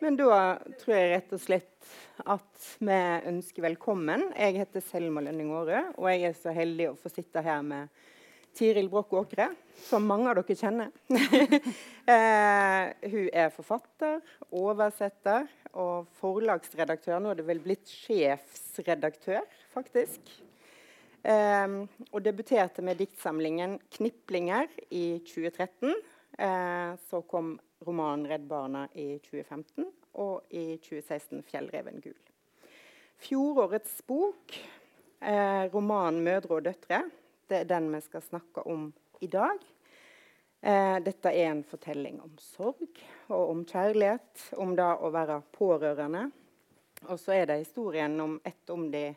Men da tror jeg rett og slett at vi ønsker velkommen. Jeg heter Selma Lønning Aarø, og jeg er så heldig å få sitte her med Tiril Broch Åkre, som mange av dere kjenner. eh, hun er forfatter, oversetter og forlagsredaktør. Nå er det vel blitt sjefsredaktør, faktisk. Eh, og debuterte med diktsamlingen 'Kniplinger' i 2013. Eh, så kom romanen 'Redd Barna' i 2015, og i 2016 'Fjellreven gul'. Fjorårets bok, eh, romanen 'Mødre og døtre', det er den vi skal snakke om i dag. Eh, dette er en fortelling om sorg og om kjærlighet, om det å være pårørende. Og så er det historien om ett om de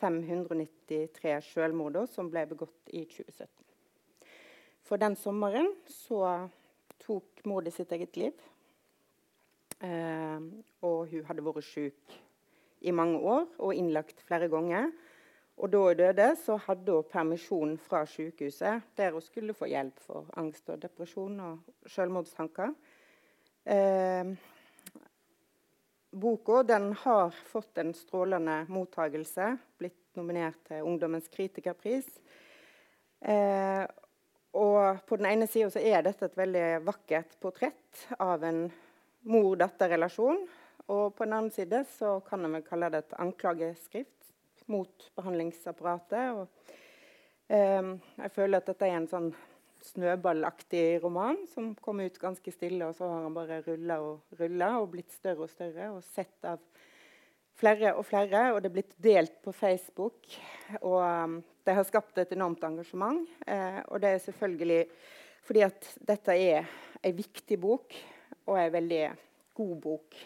593 selvmordene som ble begått i 2017. For den sommeren så tok mor sitt eget liv. Eh, og hun hadde vært syk i mange år og innlagt flere ganger. Og da hun døde, så hadde hun permisjon fra sykehuset, der hun skulle få hjelp for angst og depresjon og selvmordstanker. Eh, boka den har fått en strålende mottagelse, blitt nominert til Ungdommens kritikerpris. Eh, på den ene sida er dette et veldig vakkert portrett av en mor-datter-relasjon. Og på den andre side så kan en vel kalle det et anklageskrift mot behandlingsapparatet. Og, eh, jeg føler at dette er en sånn snøballaktig roman som kom ut ganske stille, og så har han bare rulla og rulla og blitt større og større og sett av flere og flere. Og det er blitt delt på Facebook. Og um, det har skapt et enormt engasjement. Eh, og det er selvfølgelig fordi at dette er ei viktig bok og ei veldig god bok.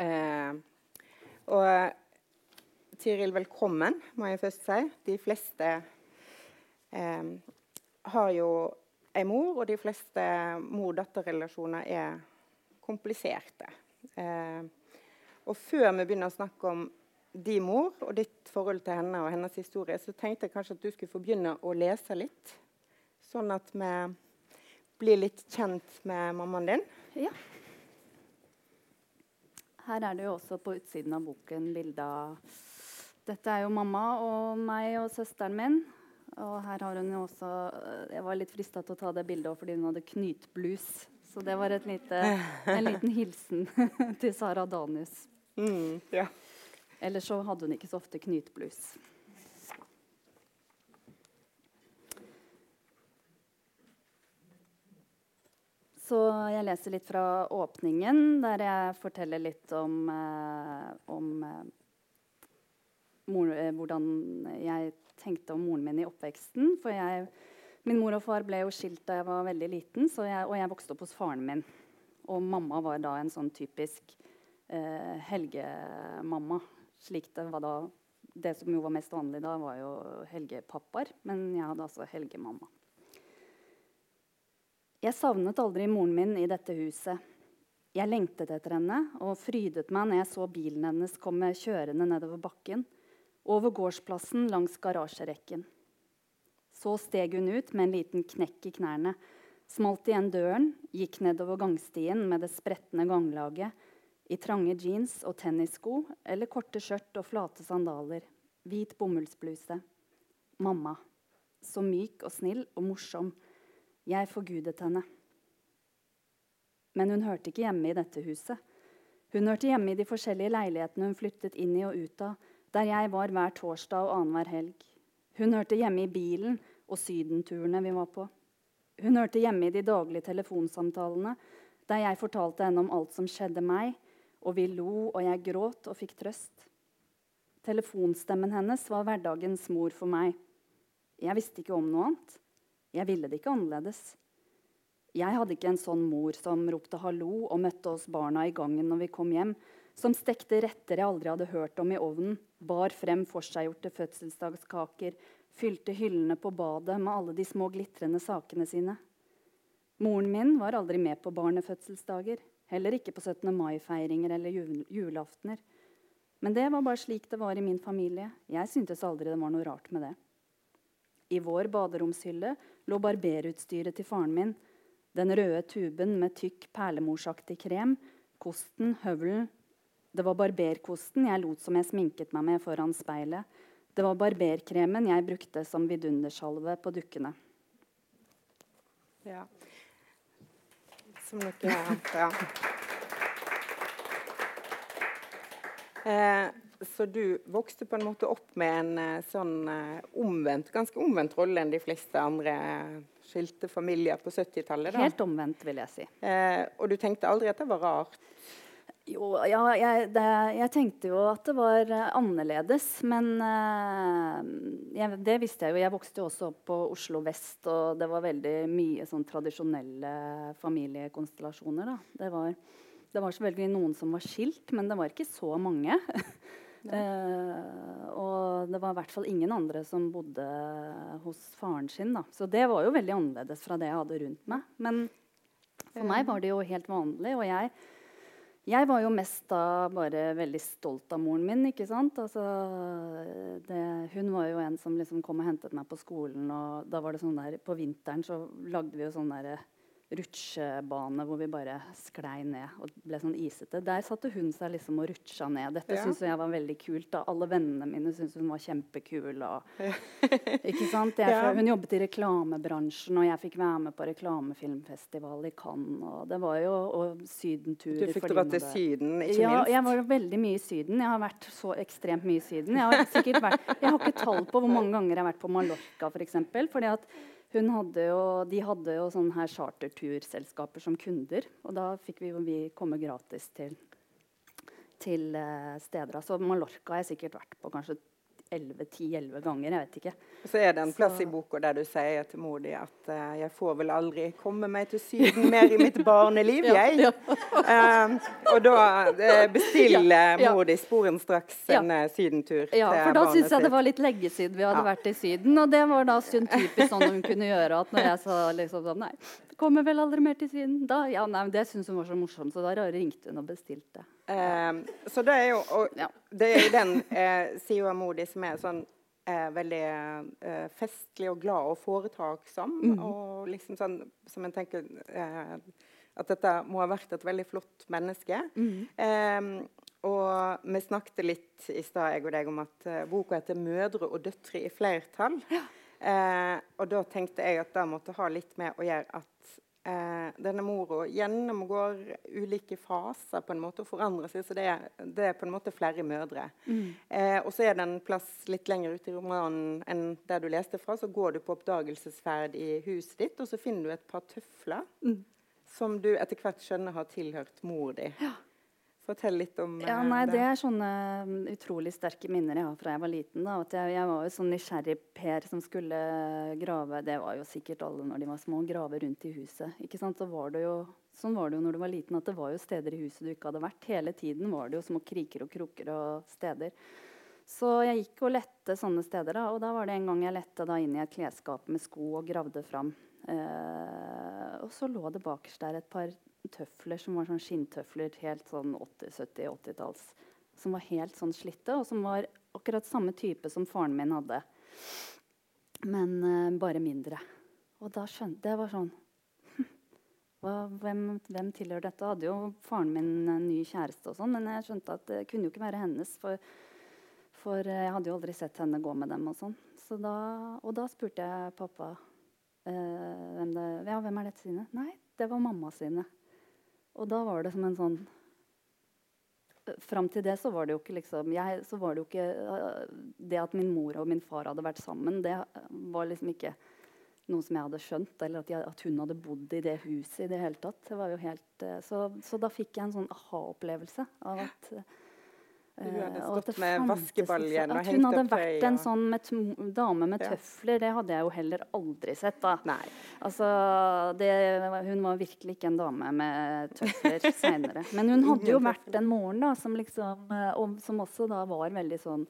Eh, og Tiril, velkommen, må jeg først si. De fleste eh, har jo ei mor, og de fleste mor-datter-relasjoner er kompliserte. Eh, og før vi begynner å snakke om din mor og ditt forhold til henne og hennes historie, så tenkte jeg kanskje at du skulle få begynne å lese litt. Sånn at vi blir litt kjent med mammaen din. Ja. Her er det jo også på utsiden av boken bilde av Dette er jo mamma og meg og søsteren min. Og her har hun jo også Jeg var litt frista til å ta det bildet fordi hun hadde knytblus. Så det var lite, en liten hilsen til Sara Danius. Mm, ja. Ellers så hadde hun ikke så ofte knytblus. Så jeg leser litt fra åpningen, der jeg forteller litt om, eh, om eh, mor, eh, hvordan jeg tenkte om moren min i oppveksten. For jeg, min mor og far ble jo skilt da jeg var veldig liten, jeg, og jeg vokste opp hos faren min. Og mamma var da en sånn typisk eh, helgemamma. Slik det var da Det som jo var mest vanlig da, var jo helgepappaer. Men jeg hadde altså helgemamma. Jeg savnet aldri moren min i dette huset. Jeg lengtet etter henne og frydet meg når jeg så bilen hennes komme kjørende nedover bakken, over gårdsplassen langs garasjerekken. Så steg hun ut med en liten knekk i knærne, smalt igjen døren, gikk nedover gangstien med det spretne ganglaget i trange jeans og tennissko eller korte skjørt og flate sandaler. Hvit bomullsbluse. Mamma. Så myk og snill og morsom. Jeg forgudet henne. Men hun hørte ikke hjemme i dette huset. Hun hørte hjemme i de forskjellige leilighetene hun flyttet inn i og ut av, der jeg var hver torsdag og annenhver helg. Hun hørte hjemme i bilen og sydenturene vi var på. Hun hørte hjemme i de daglige telefonsamtalene der jeg fortalte henne om alt som skjedde meg, og vi lo, og jeg gråt og fikk trøst. Telefonstemmen hennes var hverdagens mor for meg. Jeg visste ikke om noe annet. Jeg ville det ikke annerledes. Jeg hadde ikke en sånn mor som ropte hallo og møtte oss barna i gangen når vi kom hjem, som stekte retter jeg aldri hadde hørt om i ovnen, bar frem forseggjorte fødselsdagskaker, fylte hyllene på badet med alle de små glitrende sakene sine. Moren min var aldri med på barnefødselsdager. Heller ikke på 17. mai-feiringer eller julaftener. Men det var bare slik det var i min familie. Jeg syntes aldri det var noe rart med det. I vår baderomshylle lå barberutstyret til faren min. Den røde tuben med tykk perlemorsaktig krem, Kosten, høvelen. Det var barberkosten jeg lot som jeg sminket meg med foran speilet. Det var barberkremen jeg brukte som vidundersalve på dukkene. Ja. Som dere Ja. Eh, så du vokste på en måte opp med en eh, sånn eh, omvendt, ganske omvendt rolle enn de fleste andre eh, skilte familier på 70-tallet? Helt omvendt, vil jeg si. Eh, og du tenkte aldri at det var rart? Jo, ja, jeg, det, jeg, tenkte jo at det var uh, annerledes, men uh, jeg, det visste jeg jo. Jeg vokste jo også opp på Oslo vest, og det var veldig mye sånn tradisjonelle familiekonstellasjoner. Det var, det var selvfølgelig noen som var skilt, men det var ikke så mange. uh, og det var i hvert fall ingen andre som bodde hos faren sin. Da. Så det var jo veldig annerledes fra det jeg hadde rundt meg. Men for meg var det jo helt vanlig. og jeg jeg var jo mest da bare veldig stolt av moren min. ikke sant? Altså, det, hun var jo en som liksom kom og hentet meg på skolen. og da var det sånn der, På vinteren så lagde vi jo sånn der rutsjebane hvor vi bare sklei ned og ble sånn isete. Der satte hun seg liksom og rutsja ned. Dette ja. syntes jeg var veldig kult. da. Alle vennene mine syntes hun var kjempekul. Og, ikke sant? Jeg, ja. Hun jobbet i reklamebransjen, og jeg fikk være med på reklamefilmfestival i Cannes. Og det var jo og sydenturer. Du fikk dra til Syden, ikke minst? Ja, jeg var veldig mye i Syden. Jeg har vært så ekstremt mye i Syden. Jeg har, vært, jeg har ikke tall på hvor mange ganger jeg har vært på Mallorca, f.eks. For fordi at hadde jo, de hadde jo sånne her charterturselskaper som kunder. Og da fikk vi, vi komme gratis til, til uh, steder. Så Mallorca har jeg sikkert vært på kanskje 10-11 ganger. jeg vet ikke. Så er det en plass så... i boka der du sier til mor di at uh, 'jeg får vel aldri komme meg til Syden mer i mitt barneliv', jeg. ja, ja. Uh, og da uh, bestiller ja, mor di sporenstraks en sydentur. Ja, for da syns jeg det var litt lenge siden vi hadde vært i Syden. Og det var da sånn typisk sånn hun kunne gjøre at når jeg sa liksom sånn Nei, kommer vel aldri mer til Syden. Da, ja, nei, Det syntes hun var så morsomt, så da ringte hun og bestilte. Eh, så det er jo, og, ja. det er jo den eh, av mor som er sånn eh, veldig eh, festlig og glad og foretaksom. Mm. Og liksom sånn som en tenker eh, At dette må ha vært et veldig flott menneske. Mm. Um, og vi snakket litt i stad jeg og deg om at uh, boka heter 'Mødre og døtre i flertall'. Ja. Eh, og da tenkte jeg at det måtte ha litt med å gjøre at eh, denne mora gjennomgår ulike faser på en måte og forandrer seg. Så det er, det er på en måte flere mødre. Mm. Eh, og så er det en plass litt lenger ute i romanen enn der du leste fra. Så går du på oppdagelsesferd i huset ditt, og så finner du et par tøfler mm. som du etter hvert skjønner har tilhørt mor di. Ja. Fortell litt om ja, nei, det. Det er sånne um, utrolig sterke minner jeg har fra jeg var liten. Da, at jeg, jeg, var jo sånn nysgjerrig Per som skulle grave Det var jo sikkert alle når de var små. Grave rundt i huset. ikke sant? Så var det jo, sånn var det jo når du var liten, at det var jo steder i huset du ikke hadde vært. Hele tiden var det jo små kriker og kroker og steder. Så jeg gikk og lette sånne steder. da, Og da var det en gang jeg lette da inn i et klesskap med sko og gravde fram. Eh, og så lå det bakerst der et par tøfler som var sånn skinntøfler helt sånn 80-70-80-talls. Som var helt sånn slitte, og som var akkurat samme type som faren min hadde. Men uh, bare mindre. Og da skjønte jeg var sånn hva, hvem, hvem, tilhører dette? Hadde jo faren min en ny kjæreste, og sånn, men jeg skjønte at det kunne jo ikke være hennes. For, for jeg hadde jo aldri sett henne gå med dem. Og sånn. Så da, og da spurte jeg pappa uh, hvem, det, ja, hvem er dette sine. Nei, det var mamma sine. Og da var det som en sånn Fram til det så var det jo ikke liksom jeg, så var Det jo ikke uh, det at min mor og min far hadde vært sammen, det var liksom ikke noe som jeg hadde skjønt. Eller at, jeg, at hun hadde bodd i det huset i det hele tatt. Det helt, uh, så, så, da fikk jeg en sånn aha-opplevelse av at du hadde eh, stått med vaskebaljen og hengt opp At hun hadde vært en sånn med dame med tøfler, det hadde jeg jo heller aldri sett. da. Nei. Altså, det, Hun var virkelig ikke en dame med tøfler seinere. Men hun hadde jo vært en moren da, som, liksom, og, som også da var veldig sånn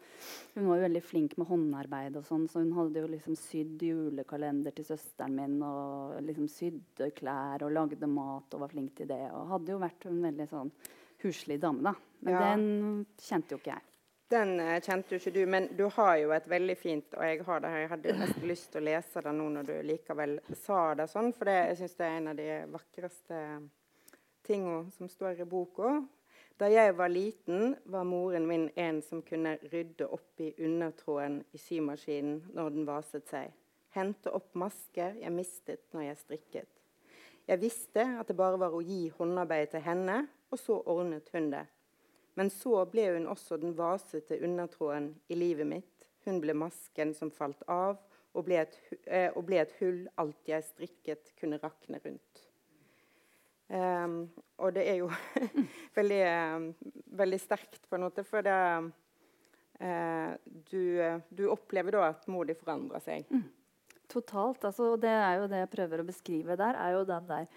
Hun var jo veldig flink med håndarbeid og sånn, så hun hadde jo liksom sydd julekalender til søsteren min og liksom sydde klær og lagde mat og var flink til det. Og hadde jo vært en veldig sånn huslig dame, da. Men ja. den kjente jo ikke jeg. Den uh, kjente jo ikke du, men du har jo et veldig fint Og jeg har det her, jeg hadde nesten lyst til å lese det nå når du likevel sa det sånn, for det, jeg syns det er en av de vakreste tinga som står i boka. Da jeg var liten, var moren min en som kunne rydde opp i undertråden i symaskinen når den vaset seg. Hente opp masker jeg mistet når jeg strikket. Jeg visste at det bare var å gi håndarbeid til henne, og så ordnet hun det. Men så ble hun også den vasete undertråden i livet mitt. Hun ble masken som falt av, og ble et, eh, og ble et hull alt jeg strikket kunne rakne rundt. Um, og det er jo veldig, um, veldig sterkt, på en måte, for det uh, du, du, opplever da at mor di forandrer seg. Mm. Totalt. Altså, det er jo det jeg prøver å beskrive der, er jo den der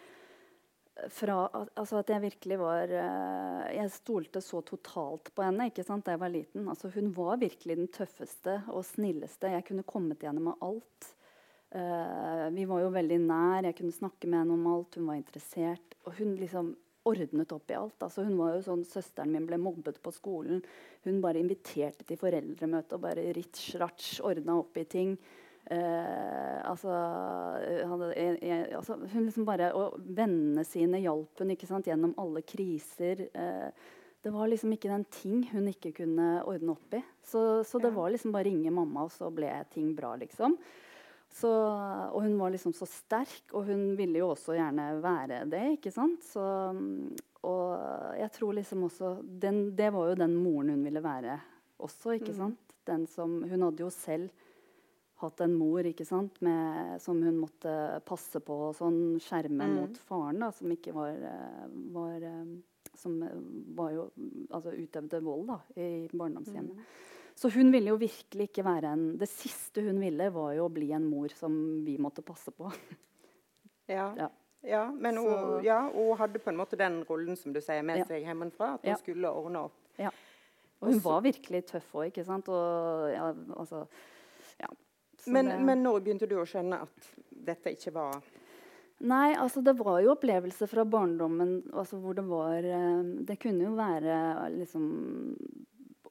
fra altså at jeg virkelig var uh, Jeg stolte så totalt på henne ikke sant, da jeg var liten. Altså, hun var virkelig den tøffeste og snilleste. Jeg kunne kommet gjennom med alt. Uh, vi var jo veldig nær. Jeg kunne snakke med henne om alt. Hun var interessert. Og hun liksom ordnet opp i alt. Altså, hun var jo sånn, Søsteren min ble mobbet på skolen. Hun bare inviterte til foreldremøte og bare ritsj-ratsj ordna opp i ting. Uh, altså, han, jeg, altså, hun liksom bare, Og vennene sine hjalp hun ikke sant, gjennom alle kriser. Eh, det var liksom ikke den ting hun ikke kunne ordne opp i. Så, så det var liksom bare ringe mamma, og så ble ting bra, liksom. Så, og hun var liksom så sterk, og hun ville jo også gjerne være det. ikke sant? Så, og jeg tror liksom også den, Det var jo den moren hun ville være også, ikke mm. sant? Den som, hun hadde jo selv hatt en mor ikke sant? Med, som hun måtte passe på og sånn, skjerme mm. mot faren, da, som ikke var, var Som var jo Altså utøvde vold da, i barndomshjemmet. Mm. Så hun ville jo virkelig ikke være en Det siste hun ville, var jo å bli en mor som vi måtte passe på. Ja. ja. ja men hun, ja, hun, hadde på en måte den rollen som du sier, med seg hjemmefra. At hun skulle ordne opp. Ja. Og hun Også, var virkelig tøff òg, ikke sant. Og, ja, altså, ja. Men, det, men når begynte du å skjønne at dette ikke var Nei, altså det var jo opplevelser fra barndommen altså hvor det var eh, Det kunne jo være liksom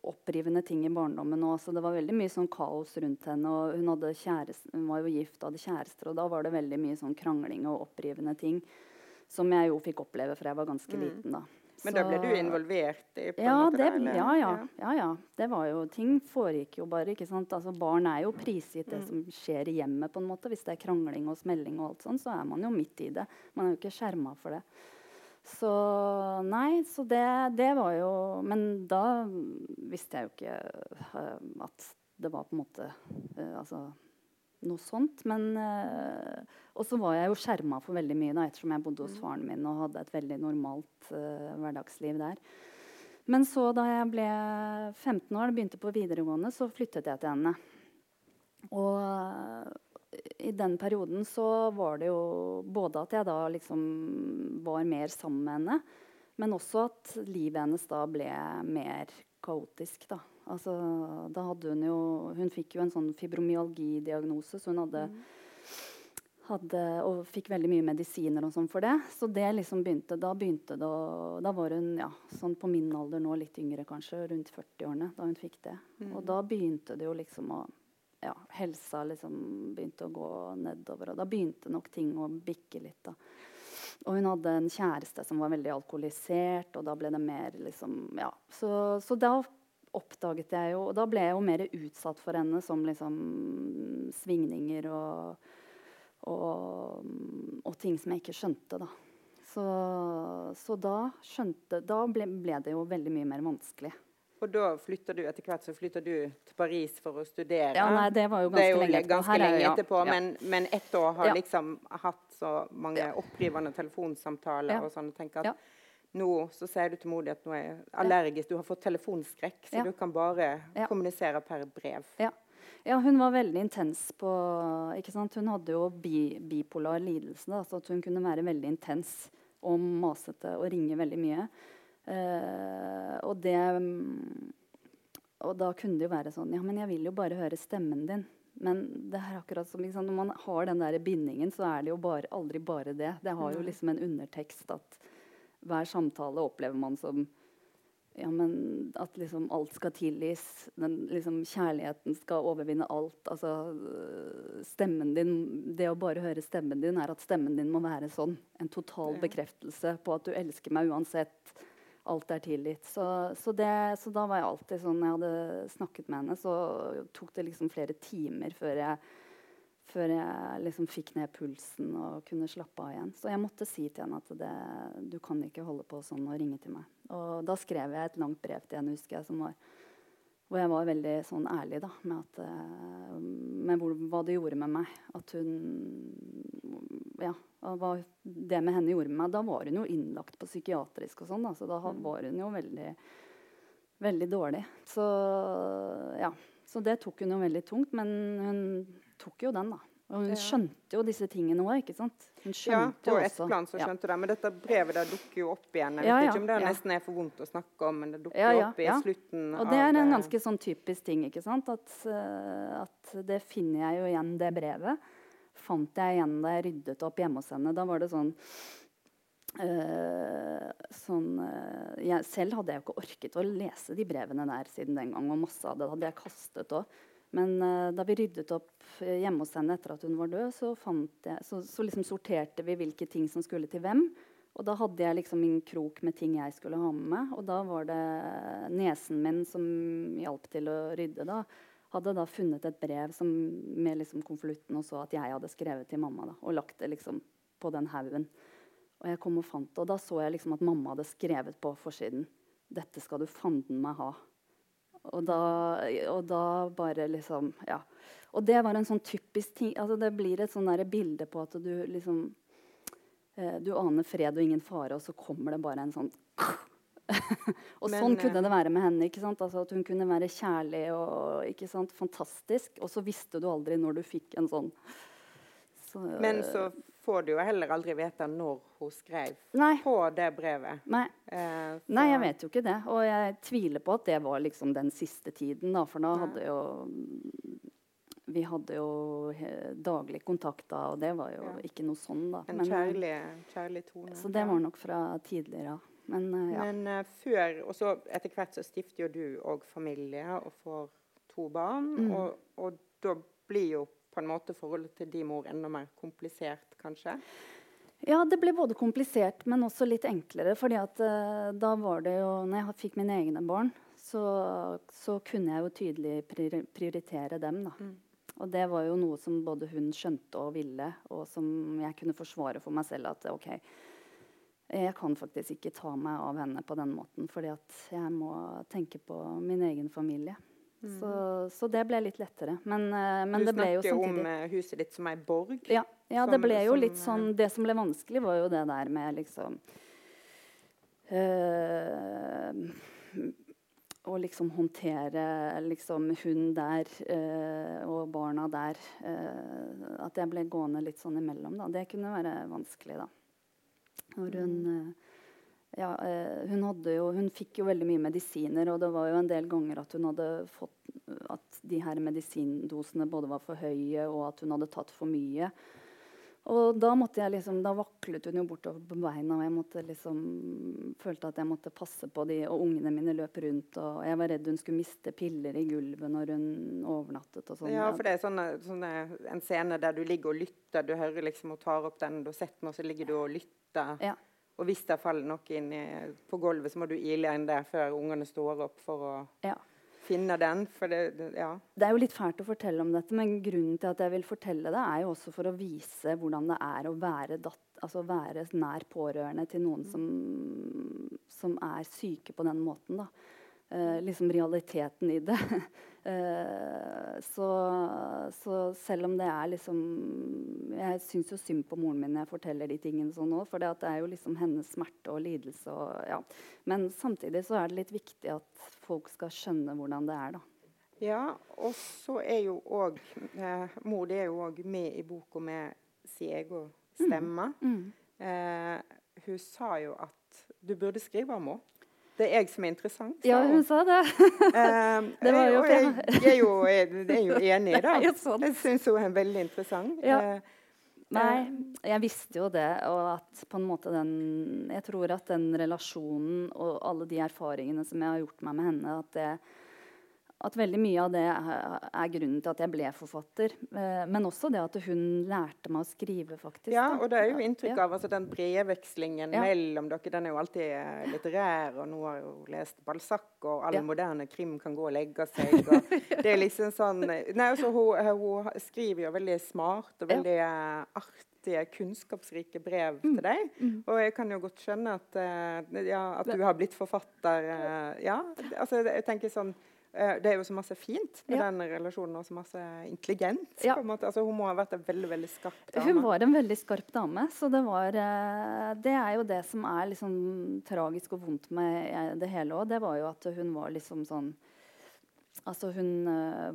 opprivende ting i barndommen òg. Så det var veldig mye sånn kaos rundt henne. og Hun, kjæreste, hun var jo gift og hadde kjærester, og da var det veldig mye sånn krangling og opprivende ting. Som jeg jo fikk oppleve fra jeg var ganske mm. liten. da. Men da ble du involvert i på ja, måte, det, ja, ja, ja, ja. Det var jo, ting foregikk jo bare. ikke sant? Altså, barn er jo prisgitt det mm. som skjer i hjemmet. på en måte. Hvis det er krangling og smelling, og alt sånt, så er man jo midt i det. Man er jo ikke skjerma for det. Så nei, så det, det, var jo Men da visste jeg jo ikke uh, at det var på en måte uh, Altså noe sånt. Men uh, Og så var jeg jo skjerma for veldig mye da, ettersom jeg bodde hos mm. faren min og hadde et veldig normalt hverdagsliv der. Men så da jeg ble 15 år, begynte på videregående, så flyttet jeg til henne. Og i den perioden så var det jo både at jeg da liksom var mer sammen med henne, men også at livet hennes da ble mer kaotisk. da. Altså, da hadde hun jo Hun fikk jo en sånn fibromyalgidiagnose, så hun hadde, mm. hadde Og fikk veldig mye medisiner og sånn for det. Så det liksom begynte Da begynte det å Da var hun ja, sånn på min alder nå, litt yngre kanskje, rundt 40-årene, da hun fikk det. Mm. Og da begynte det jo liksom å ja, helsa liksom begynte å gå nedover. Og da begynte nok ting å bikke litt. da. Og hun hadde en kjæreste som var veldig alkoholisert, og da ble det mer liksom Ja. Så, så da oppdaget jeg jo Og da ble jeg jo mer utsatt for henne som liksom svingninger og, og, og ting som jeg ikke skjønte, da. Så, så da skjønte Da ble, ble det jo veldig mye mer vanskelig. Og da flytter du etter hvert så flytter du til Paris for å studere. Ja, nei, Det var jo ganske, jo lenge etterpå. Ganske lenge etterpå ja. men, men, ett år har ja. liksom hatt så mange ja. opprivende telefonsamtaler og sånn. tenker at nå så sier du til Modi at nå er jeg allergisk, du har fått telefonskrekk, så du kan bare kommunisere per brev. Ja. Ja, hun var veldig intens på? Hun hadde jo bi, bipolar lidelse, da, så hun kunne være veldig intens og masete og ringe veldig mye. Uh, og det Og da kunne det jo være sånn Ja, men jeg vil jo bare høre stemmen din. Men det er akkurat som når man har den der bindingen, så er det jo bare, aldri bare det. Det har jo liksom en undertekst at hver samtale opplever man som ja, men at liksom alt skal tilgis. Den, liksom, kjærligheten skal overvinne alt. Altså, stemmen din Det å bare høre stemmen din er at stemmen din må være sånn. En total bekreftelse på at du elsker meg uansett. Alt er tilgitt. Så, så, det, så da var jeg alltid sånn Når jeg hadde snakket med henne, så tok det liksom flere timer før jeg før jeg liksom fikk ned pulsen og kunne slappe av igjen. Så jeg måtte si til henne at det, du kan ikke holde på sånn og ringe til meg. Og da skrev jeg et langt brev til henne, husker jeg, var, hvor jeg var veldig sånn ærlig da, med, at, eh, med hvor, hva det gjorde med meg. At hun Ja, hva det med henne gjorde med meg. Da var hun jo innlagt på psykiatrisk og sånn, da, så da mm. var hun jo veldig, veldig dårlig. Så ja. Så det tok hun jo veldig tungt, men hun tok jo den, da. Og hun skjønte jo disse tingene òg, ikke sant? Hun skjønte ja, på ett plan så skjønte ja. det. Men dette brevet der dukker jo opp igjen. Jeg vet ja, ja, ikke om det er nesten er for vondt å snakke om, men det dukker jo opp i slutten av Og det er en ganske sånn typisk ting, ikke sant? At, uh, at, det finner jeg jo igjen, det brevet. Fant jeg igjen da jeg ryddet opp hjemme hos henne. Da var det sånn Uh, sånn, uh, jeg, selv hadde jeg jo ikke orket å lese de brevene der siden den gang. Og masse av det hadde jeg kastet òg. Men uh, da vi ryddet opp eh, hjemme hos henne etter at hun var død, så, jeg, så, så liksom sorterte vi hvilke ting som skulle til hvem. Og da hadde jeg liksom min krok med ting jeg skulle ha med meg. Og da var det nesen min som hjalp til å rydde. da, Hadde da funnet et brev som, med liksom konvolutten og så at jeg hadde skrevet til mamma. da, Og lagt det liksom på den haugen. Og jeg kom og fant det, og da så jeg liksom at mamma hadde skrevet på forsiden. Dette skal du fanden meg ha. Og da, og da, bare liksom Ja. Og det var en sånn typisk ting altså Det blir et sånn bilde på at du liksom eh, Du aner fred og ingen fare, og så kommer det bare en sånn og Men, sånn kunne det være med henne. Altså At hun kunne være kjærlig og fantastisk. Og så visste du aldri når du fikk en sånn så, Men så får du jo heller aldri vite når hun skrev Nei. på det brevet. Nei. Eh, Nei. jeg vet jo ikke det. Og jeg tviler på at det var liksom den siste tiden, da, for da hadde jo vi hadde jo daglig kontakt da, og det var jo ja. ikke noe sånn, da. En Men, kjærlig, kjærlig, tone. Så det var nok fra tidligere, av. Men, uh, ja. Men uh, før Og så etter hvert så stifter jo du òg familie og får to barn, mm. og, og da blir jo på en måte forholdet til din mor enda mer komplisert, kanskje? Ja, det ble både komplisert, men også litt enklere. fordi at uh, da var det jo Når jeg fikk mine egne barn, så, så kunne jeg jo tydelig prioritere dem, da. Mm. Og det var jo noe som både hun skjønte og ville, og som jeg kunne forsvare for meg selv. At OK, jeg kan faktisk ikke ta meg av henne på den måten, fordi at jeg må tenke på min egen familie. Mm. Så, så, det ble litt lettere. Men, eh, men det ble jo samtidig Du snakker om eh, huset ditt som ei borg? Ja, ja som, det ble jo som, litt sånn Det som ble vanskelig, var jo det der med liksom øh, Å liksom håndtere liksom hun der øh, og barna der. Øh, at jeg ble gående litt sånn imellom. Da. Det kunne være vanskelig, da. Når hun mm ja, eh, hun, jo, hun, fikk jo veldig mye medisiner, og det var jo en del ganger at hun hadde fått at de her medisindosene både var for høye, og at hun hadde tatt for mye. Og da, liksom, da vaklet hun jo bortover på beina, og jeg liksom, følte at jeg måtte passe på de, og ungene mine løp rundt. Og jeg var redd hun skulle miste piller i gulvet når hun overnattet. og sånn. Ja, for det er sånne, sånne, en scene der du ligger og lytter. Du hører liksom og tar opp den du har sett den, og så ligger du og lytter. Ja. Og hvis det faller noe inn i, på gulvet, så må du ile inn der før ungene står opp for å ja. finne den. Det, det, ja. det, er jo litt fælt å fortelle om dette, men grunnen til at jeg vil fortelle det, er jo også for å vise hvordan det er å være, dat, altså være nær pårørende til noen som, som er syke på den måten. da. Uh, liksom realiteten i det. uh, så, så, selv om det er liksom Jeg syns jo synd på moren min når jeg forteller de tingene sånn òg, for det er jo liksom hennes smerte og lidelse. Og, ja. Men samtidig så er det litt viktig at folk skal skjønne hvordan det er, da. Ja, og så er jo òg eh, Mor det er jo òg med i boka med sin egen stemme. Mm. Mm. Eh, hun sa jo at du burde skrive om henne. Det er jeg som er interessant. Ja, hun sa det. um, det var jo jeg, jeg, er jo, jeg, er jo enig i det. Jeg syns hun er veldig interessant. Ja. Uh, Nei, jeg visste jo det. Og at på en måte den Jeg tror at den relasjonen og alle de erfaringene som jeg har gjort meg med henne, at det at veldig mye av det er, grunnen til at jeg ble forfatter. Eh, men også det at hun lærte meg å skrive, faktisk. Ja, og det er jo inntrykk av altså, den brevvekslingen ja. mellom dere. Den er jo alltid eh, litterær, og nå har jo lest Balzac, og all ja. moderne krim kan gå og legge seg. Og det er liksom sånn Nei, altså, hun, hun, skriver jo veldig smart og veldig ja. artige, kunnskapsrike brev mm. til deg. Mm. Og jeg kan jo godt skjønne at, ja, at du har blitt forfatter. Ja, altså jeg tenker sånn Eh, det er jo så masse fint med ja. den relasjonen, og så masse intelligent. Ja. Altså, hun må ha vært en veldig veldig skarp dame. Hun var en veldig skarp dame. Så det var eh, Det er jo det som er liksom tragisk og vondt med eh, det hele òg. Det var jo at hun var liksom sånn Altså hun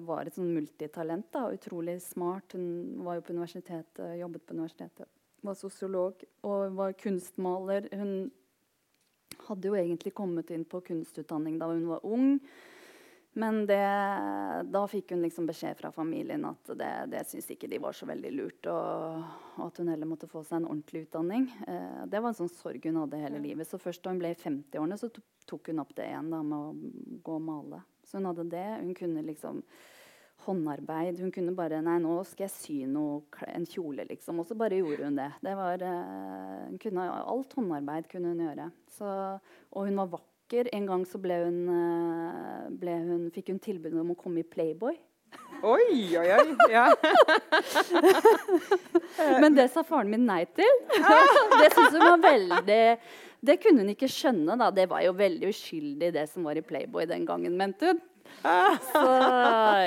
var et sånn multitalent. da, Utrolig smart. Hun var jo på universitetet, jobbet på universitetet. Var sosiolog og var kunstmaler. Hun hadde jo egentlig kommet inn på kunstutdanning da hun var ung. Men det, da fikk hun liksom beskjed fra familien at det, det syntes ikke de var så veldig lurt. Og, og, at hun heller måtte få seg en ordentlig utdanning. Eh, det var en sånn sorg hun hadde hele livet. Så først da hun ble i 50-årene, så tok hun opp det igjen da, med å gå og male. Så hun hadde det. Hun kunne liksom håndarbeid. Hun kunne bare Nei, nå skal jeg sy noe, en kjole, liksom. Og så bare gjorde hun det. det var, eh, hun kunne, alt håndarbeid kunne hun gjøre. Så, og hun var vakker vakker. En gang så ble hun, eh, ble hun, fikk hun tilbud om å komme i Playboy. Oi, oi, oi. Ja. Men det sa faren min nei til. det syns hun var veldig Det kunne hun ikke skjønne. da. Det var jo veldig uskyldig, det som var i Playboy den gangen, mente hun. Så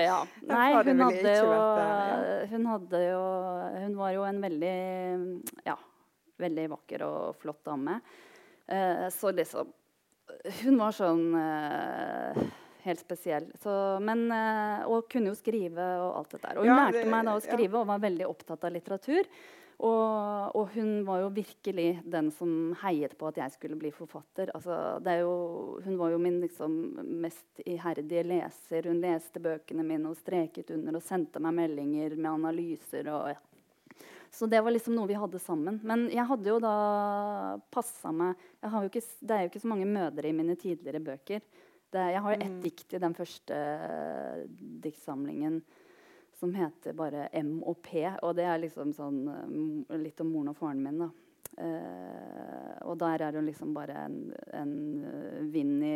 ja. Nei, hun hadde jo Hun hadde jo Hun var jo en veldig Ja, veldig vakker og flott dame. Eh, så liksom hun var sånn uh, helt spesiell. Så, men, uh, og kunne jo skrive og alt dette der. Og hun ja, lærte det, meg da å skrive ja. og var veldig opptatt av litteratur. Og, og, hun var jo virkelig den som heiet på at jeg skulle bli forfatter. Altså, jo, hun var jo min liksom, mest iherdige leser. Hun leste bøkene mine og streket under og sendte meg meldinger med analyser. og ja, så det var liksom noe vi hadde sammen. Men jeg hadde jo da passa meg ikke, Det er jo ikke så mange mødre i mine tidligere bøker. Det, jeg har ett mm. dikt i den første uh, diktsamlingen som heter bare M og P. Og det er liksom sånn uh, litt om moren og faren min, da. Uh, og der er det liksom bare en, en vind i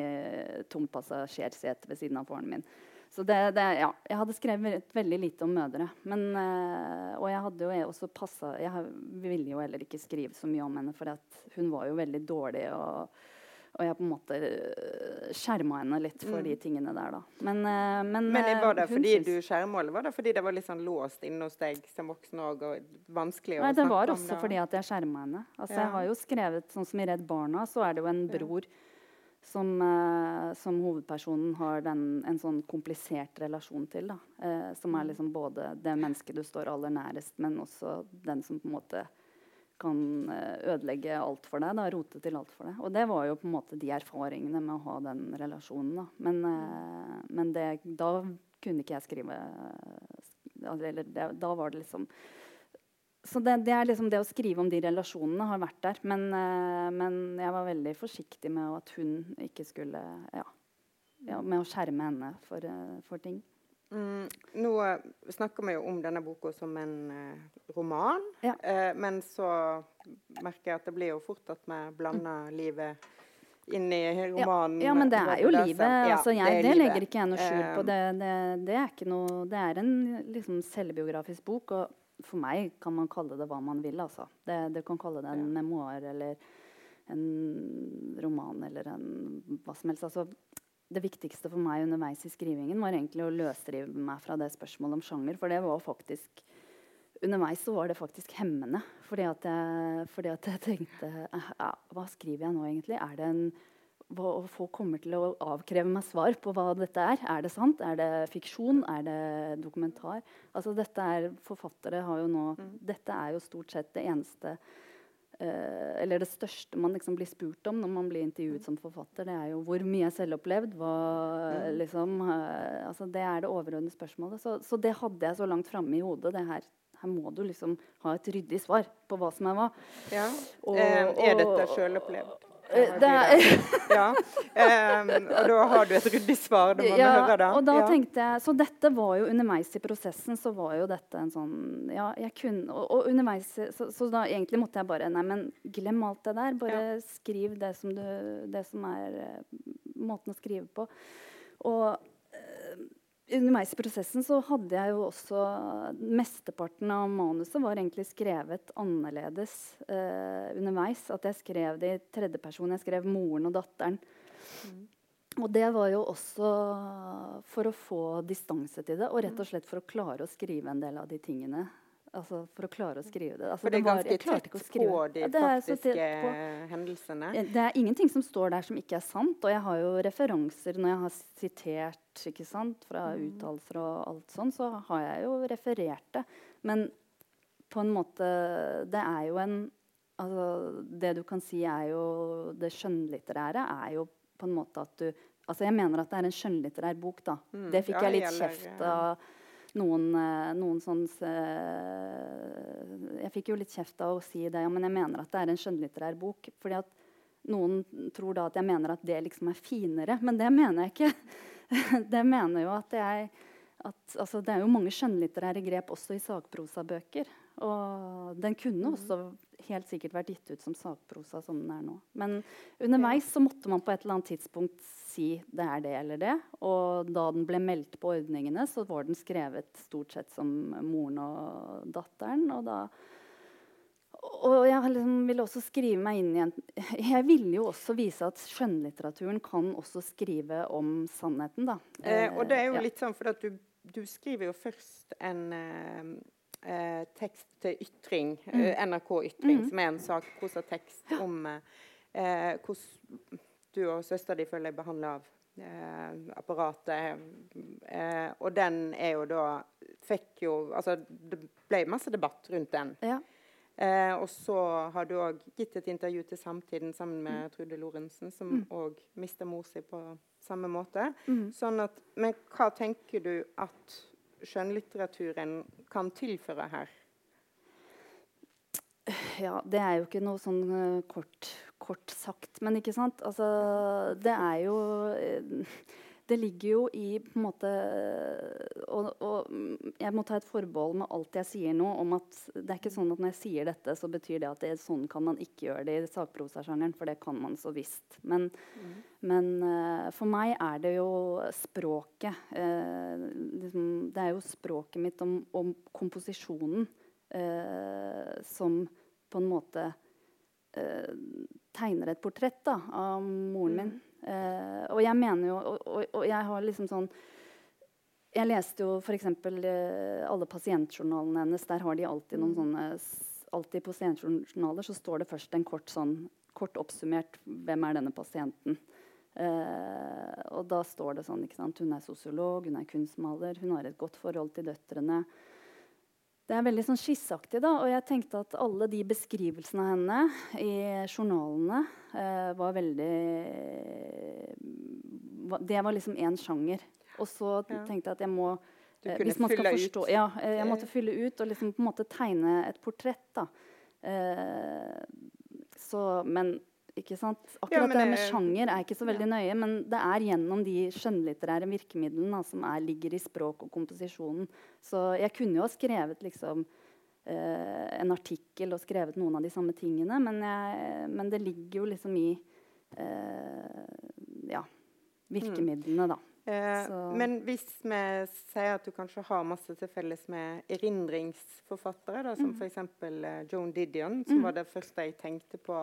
tomt passasjersete ved siden av faren min. Så det, det, ja, jeg hadde skrevet veldig lite om mødre. Men, øh, og jeg hadde jo også passa Jeg ville jo heller ikke skrive så mye om henne, for hun var jo veldig dårlig. Og, og jeg på en måte eh, skjerma henne litt for mm. de tingene der, da. Men, øh, men, men Var det fordi du skjerma, eller var det fordi det var litt sånn låst inne hos deg som voksen òg, og vanskelig å Nei, det var også fordi at jeg skjerma henne. Altså, ja. Jeg har jo skrevet, sånn som i Redd Barna, så er det jo en bror ja som, eh, som, hovedpersonen har den, en sånn komplisert relasjon til. Eh, som er mm. liksom både det mennesket du står aller nærest, men også den som på en måte kan eh, ødelegge alt for deg. Da, rote til alt for deg. Og det var jo på en måte de erfaringene med å ha den relasjonen. Da. Men, eh, men det, da kunne ikke jeg skrive eller det, Da var det liksom så det, det, liksom det, å skrive om de relasjonene har vært der. Men, uh, men, jeg var veldig forsiktig med at hun ikke skulle Ja, ja med å skjerme henne for, uh, for ting. Mm, nå snakker vi jo om denne boka som en roman, ja. men så merker jeg at det blir jo fort at vi blander mm. livet inn i romanen. Ja, ja men det er jo livet. Altså, jeg, det, det legger ikke jeg noe skjul på. Det, det, det, er ikke noe Det er en liksom, selvbiografisk bok. og for meg kan man kalle det hva man vil. Altså. Det, du kan kalle det en ja. memoar eller en roman eller en hva som helst. Altså, det viktigste for meg underveis i skrivingen var egentlig å løsrive meg fra det spørsmålet om sjanger. For det var faktisk Underveis så var det faktisk hemmende. Fordi at jeg, fordi at jeg tenkte ja, Hva skriver jeg nå, egentlig? Er det en og folk kommer til å avkreve meg svar på hva dette er. Er det sant? Er det fiksjon? Er det dokumentar? Altså dette er, Forfattere har jo nå mm. Dette er jo stort sett det eneste uh, Eller det største man liksom blir spurt om når man blir intervjuet som forfatter. Det er jo hvor mye er selvopplevd? Hva, mm. liksom, uh, altså det er det overordnede spørsmålet. Så, så, det hadde jeg så langt framme i hodet. det her her må du liksom ha et ryddig svar på hva som er hva. Ja. Og- Eh, er dette sjølopplevd? Eh, det er- ja. um, og da har du et ryddig svar. Det må vi høre, da. og da ja. tenkte jeg, Så dette var jo underveis i prosessen så var jo dette en sånn Ja, jeg kunne Og, og underveis så, så da egentlig måtte jeg bare Nei, men glem alt det der. Bare skriv det som, du, det som er eh, måten å skrive på. Og underveis i prosessen så hadde jeg jo også Mesteparten av manuset var egentlig skrevet annerledes eh, underveis. At jeg skrev det i tredjeperson. Jeg skrev moren og datteren. Og det var jo også for å få distanse til det, og rett og slett for å klare å skrive en del av de tingene. Altså for å klare å skrive det. Altså, For det er ganske det var, tett på de Ja, faktiske hendelsene. Det er ingenting som står der som ikke er sant. Og jeg har jo referanser når jeg har sitert ikke sant, fra Mm. uttalelser og alt sånn, så har jeg jo referert det. Men på en måte Det er jo en altså, Det du kan si er jo Det skjønnlitterære er jo på en måte at du Altså jeg mener at det er en skjønnlitterær bok, da. Mm, Det fikk ja, jeg litt kjeft av noen, eh, noen sånn eh, Jeg fikk jo litt kjeft av å si det, ja, men jeg mener at det er en skjønnlitterær bok. fordi at noen tror da at jeg mener at det liksom er finere, men det mener jeg ikke. det mener jo at jeg at, altså, Det er jo mange skjønnlitterære grep også i sakprosabøker. Og den kunne også helt sikkert vært gitt ut som sakprosa som den er nå. Men underveis så måtte man på et eller annet tidspunkt si det er det eller det. Og da den ble meldt på ordningene, så var den skrevet stort sett som moren og datteren. Og da og jeg liksom ville også skrive meg inn i en Jeg ville jo også vise at skjønnlitteraturen kan også skrive om sannheten, da. Eh, og det er jo ja. litt sånn, for at du, du skriver jo først en eh, eh, tekst til Ytring, Mm. eh, NRK Ytring, som er en sak prosa tekst om eh, hvordan du og søstera di føler deg behandla av eh, apparatet. Eh, og den er jo da Fikk jo Altså, det ble masse debatt rundt den. Ja. Eh, og så har du òg gitt et intervju til Samtiden sammen med Trude Lorentzen, som òg mista mor si på samme måte. Sånn at, men hva tenker du at skjønnlitteraturen kan tilføre her? Ja, det er jo ikke noe sånn eh, kort, kort sagt, men ikke sant? Altså, det er jo eh, Det ligger jo i på en måte og, og mm, jeg må ta et forbehold med alt jeg sier nå, om at det er ikke sånn at når jeg sier dette, så betyr det at det, sånn kan man ikke gjøre det i sakprosasjangeren, for det kan man så visst. Men, men uh, for meg er det jo språket. uh, liksom, det er jo språket mitt om, om komposisjonen uh, som på en måte tegner et portrett da, av moren min. Eh, og jeg mener jo og, og, og jeg har liksom sånn Jeg leste jo f.eks. Eh, alle pasientjournalene hennes. Der har de alltid noen sånne Alltid på pasientjournaler så står det først en kort sånn kort oppsummert hvem er denne pasienten. Eh, og da står det sånn ikke sant? Hun er sosiolog, hun er kunstmaler, hun har et godt forhold til døtrene. Det er veldig sånn skisseaktig, da. Og jeg tenkte at alle de beskrivelsene av henne i journalene eh, var veldig Det var liksom én sjanger. Og så tenkte jeg at jeg må eh, hvis man skal forstå, ut. Ja, eh, jeg måtte fylle ut og liksom på en måte tegne et portrett, da. Eh, så Men ikke sant? Ja, Akkurat men det med sjanger er ikke så veldig nøye, men det er gjennom de skjønnlitterære virkemidlene da, som er, ligger i språk og komposisjonen. Så jeg kunne jo ha skrevet liksom eh, en artikkel og skrevet noen av de samme tingene, men, jeg, men det ligger jo liksom i eh, ja, virkemidlene, da. Eh, Så- men hvis vi sier at du kanskje har masse til felles med erindringsforfattere, da, som f.eks. Eh, Joan Didion, som var det første jeg tenkte på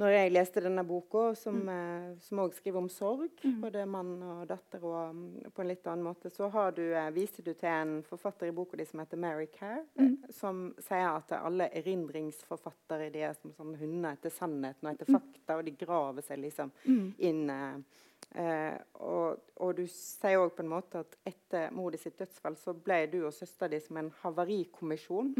når jeg leste denne boka, som òg mm. skriver om sorg, både mann og datter, og mm, på en litt annen måte, så har du, eh, viser du til en forfatter i boka di som heter Mary Care, mm. som sier at alle erindringsforfattere de er som sånne hunder etter sannheten og etter fakta, og de graver seg liksom inn eh, Eh, og, og du sier òg på en måte at etter mor di sitt dødsfall så ble du og søstera di som en havarikommisjon.